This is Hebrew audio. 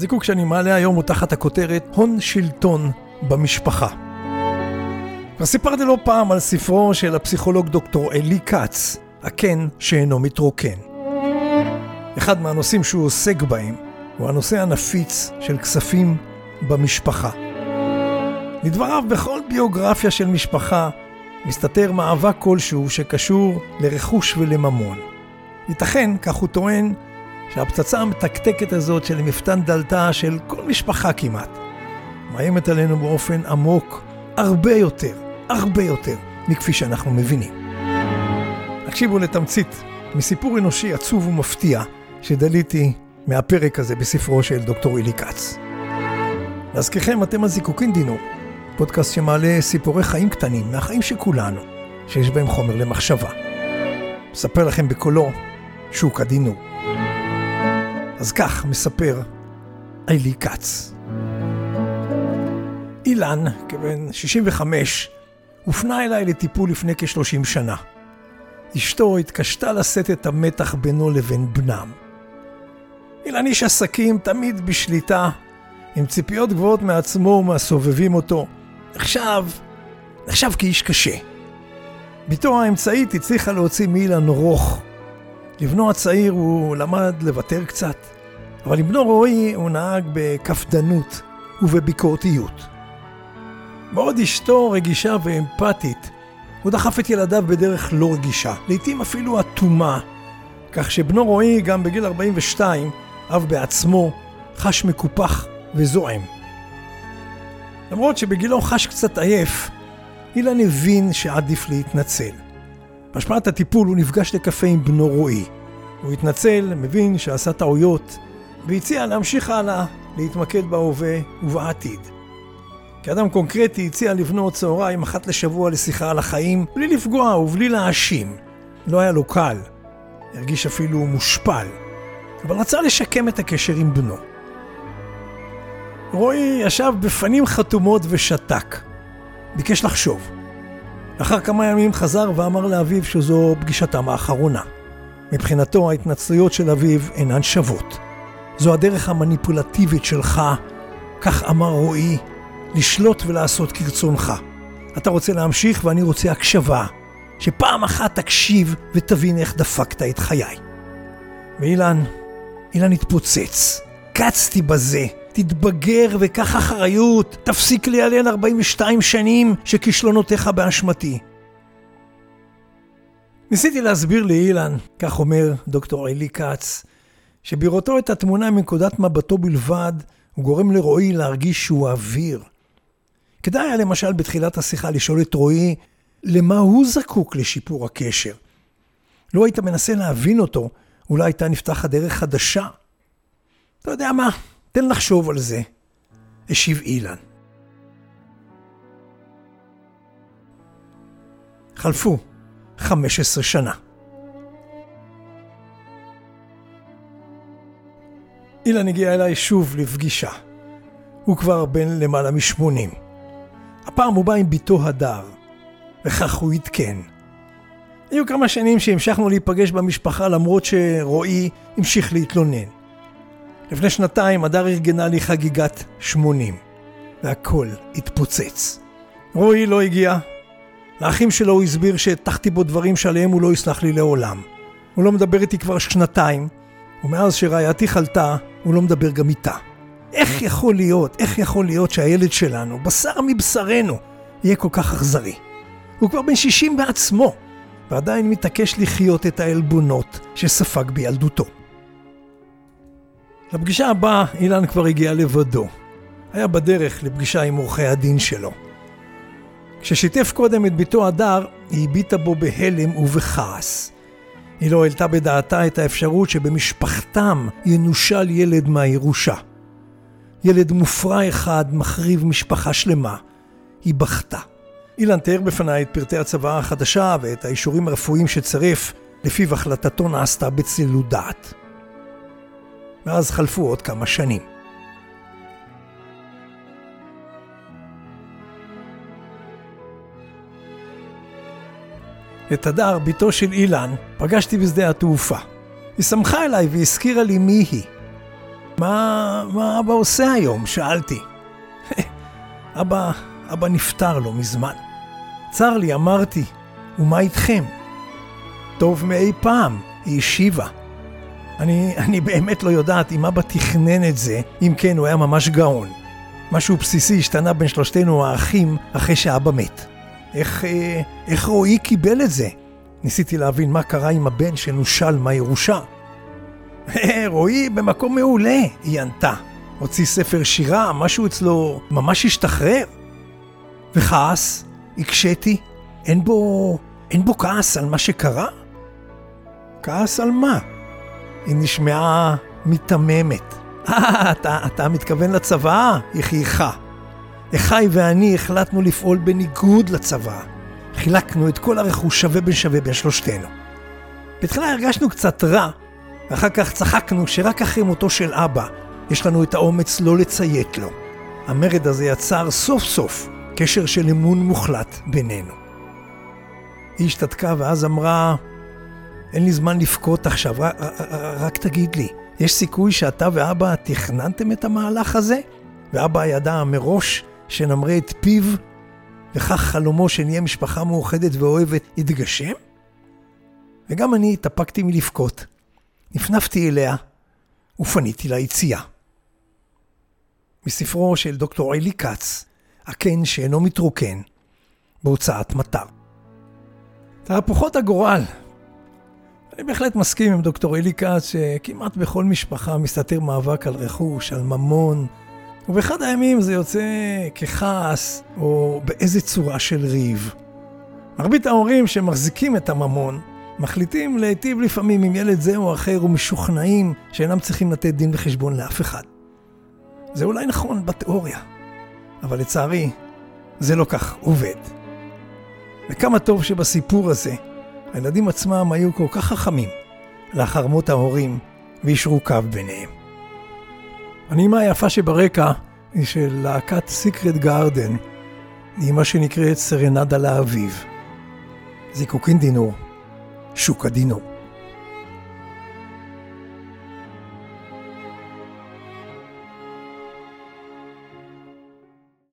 הזיקוק שאני מעלה היום הוא תחת הכותרת הון שלטון במשפחה. כבר סיפרתי לא פעם על ספרו של הפסיכולוג דוקטור אלי כץ, הקן שאינו מתרוקן. אחד מהנושאים שהוא עוסק בהם הוא הנושא הנפיץ של כספים במשפחה. לדבריו, בכל ביוגרפיה של משפחה מסתתר מאבק כלשהו שקשור לרכוש ולממון. ייתכן, כך הוא טוען, שהפצצה המתקתקת הזאת של מפתן דלתה של כל משפחה כמעט, מאיימת עלינו באופן עמוק הרבה יותר, הרבה יותר, מכפי שאנחנו מבינים. הקשיבו לתמצית מסיפור אנושי עצוב ומפתיע שדליתי מהפרק הזה בספרו של דוקטור אילי כץ. להזכירכם, אתם הזיקוקין דינו, פודקאסט שמעלה סיפורי חיים קטנים מהחיים של כולנו, שיש בהם חומר למחשבה. מספר לכם בקולו שוק הדינור. אז כך מספר אילי כץ. אילן, כבן 65, הופנה אליי לטיפול לפני כ-30 שנה. אשתו התקשתה לשאת את המתח בינו לבין בנם. אילן איש עסקים תמיד בשליטה, עם ציפיות גבוהות מעצמו ומהסובבים אותו. נחשב, נחשב כאיש קשה. בתו האמצעית הצליחה להוציא מאילן רוך. לבנו הצעיר הוא למד לוותר קצת, אבל עם בנו רועי הוא נהג בקפדנות ובביקורתיות. בעוד אשתו רגישה ואמפתית, הוא דחף את ילדיו בדרך לא רגישה, לעתים אפילו אטומה, כך שבנו רועי גם בגיל 42, אב בעצמו, חש מקופח וזועם. למרות שבגילו חש קצת עייף, אילן הבין שעדיף להתנצל. בהשפעת הטיפול הוא נפגש לקפה עם בנו רועי. הוא התנצל, מבין שעשה טעויות, והציע להמשיך הלאה, להתמקד בהווה ובעתיד. כאדם קונקרטי הציע לבנו צהריים אחת לשבוע לשיחה על החיים, בלי לפגוע ובלי להאשים. לא היה לו קל, הרגיש אפילו מושפל, אבל רצה לשקם את הקשר עם בנו. רועי ישב בפנים חתומות ושתק. ביקש לחשוב. לאחר כמה ימים חזר ואמר לאביו שזו פגישתם האחרונה. מבחינתו ההתנצלויות של אביו אינן שוות. זו הדרך המניפולטיבית שלך, כך אמר רועי, לשלוט ולעשות כרצונך. אתה רוצה להמשיך ואני רוצה הקשבה, שפעם אחת תקשיב ותבין איך דפקת את חיי. ואילן, אילן התפוצץ. קצתי בזה. תתבגר וקח אחריות, תפסיק להיעלן 42 שנים שכישלונותיך באשמתי. ניסיתי להסביר לאילן, כך אומר דוקטור אלי כץ, שבראותו את התמונה מנקודת מבטו בלבד, הוא גורם לרועי להרגיש שהוא אוויר. כדאי היה למשל בתחילת השיחה לשאול את רועי, למה הוא זקוק לשיפור הקשר? לו היית מנסה להבין אותו, אולי הייתה נפתחת דרך חדשה. אתה יודע מה? תן לחשוב על זה, השיב אילן. חלפו 15 שנה. אילן הגיע אליי שוב לפגישה. הוא כבר בן למעלה משמונים. הפעם הוא בא עם בתו הדר, וכך הוא עדכן. היו כמה שנים שהמשכנו להיפגש במשפחה למרות שרועי המשיך להתלונן. לפני שנתיים הדר ארגנה לי חגיגת 80, והכל התפוצץ. רועי לא הגיע. לאחים שלו הוא הסביר שהטחתי בו דברים שעליהם הוא לא יסלח לי לעולם. הוא לא מדבר איתי כבר שנתיים, ומאז שרעייתי חלתה, הוא לא מדבר גם איתה. איך יכול להיות, איך יכול להיות שהילד שלנו, בשר מבשרנו, יהיה כל כך אכזרי? הוא כבר בן 60 בעצמו, ועדיין מתעקש לחיות את העלבונות שספג בילדותו. לפגישה הבאה אילן כבר הגיע לבדו. היה בדרך לפגישה עם עורכי הדין שלו. כששיתף קודם את ביתו הדר, היא הביטה בו בהלם ובכעס. היא לא העלתה בדעתה את האפשרות שבמשפחתם ינושל ילד מהירושה. ילד מופרע אחד מחריב משפחה שלמה. היא בכתה. אילן תיאר בפניי את פרטי הצוואה החדשה ואת האישורים הרפואיים שצירף, לפיו החלטתו נעשתה בצלילות דעת. מאז חלפו עוד כמה שנים. את הדר, בתו של אילן, פגשתי בשדה התעופה. היא שמחה אליי והזכירה לי מי היא. מה, מה אבא עושה היום? שאלתי. אבא, אבא נפטר לא מזמן. צר לי, אמרתי, ומה איתכם? טוב מאי פעם, היא השיבה. אני, אני באמת לא יודעת אם אבא תכנן את זה, אם כן, הוא היה ממש גאון. משהו בסיסי השתנה בין שלושתנו האחים אחרי שאבא מת. איך, אה, איך רועי קיבל את זה? ניסיתי להבין מה קרה עם הבן שנושל מהירושה. רועי במקום מעולה, היא ענתה. הוציא ספר שירה, משהו אצלו ממש השתחרר. וכעס, הקשיתי, אין בו, אין בו כעס על מה שקרה? כעס על מה? היא נשמעה מיתממת. אה, אתה, אתה מתכוון לצבא? היא חייכה. אחי ואני החלטנו לפעול בניגוד לצבא. חילקנו את כל הרכוש שווה בין שווה בין שלושתנו. בתחילה הרגשנו קצת רע, ואחר כך צחקנו שרק אחרי מותו של אבא יש לנו את האומץ לא לציית לו. המרד הזה יצר סוף סוף קשר של אמון מוחלט בינינו. היא השתתקה ואז אמרה, אין לי זמן לבכות עכשיו, רק, רק תגיד לי, יש סיכוי שאתה ואבא תכננתם את המהלך הזה? ואבא ידע מראש שנמרה את פיו, וכך חלומו שנהיה משפחה מאוחדת ואוהבת יתגשם? וגם אני התאפקתי מלבכות. נפנפתי אליה ופניתי ליציאה. מספרו של דוקטור אלי כץ, הקן שאינו מתרוקן, בהוצאת מטר. תהפוכות הגורל. אני בהחלט מסכים עם דוקטור אלי כץ שכמעט בכל משפחה מסתתר מאבק על רכוש, על ממון, ובאחד הימים זה יוצא ככעס או באיזה צורה של ריב. מרבית ההורים שמחזיקים את הממון מחליטים להיטיב לפעמים עם ילד זה או אחר ומשוכנעים שאינם צריכים לתת דין וחשבון לאף אחד. זה אולי נכון בתיאוריה, אבל לצערי, זה לא כך עובד. וכמה טוב שבסיפור הזה, הילדים עצמם היו כל כך חכמים לאחר מות ההורים וישרו קו ביניהם. הנעימה היפה שברקע היא של להקת סיקרט גארדן, נעימה שנקראת סרנדה לאביב. זיקוקין דינור, שוק הדינור.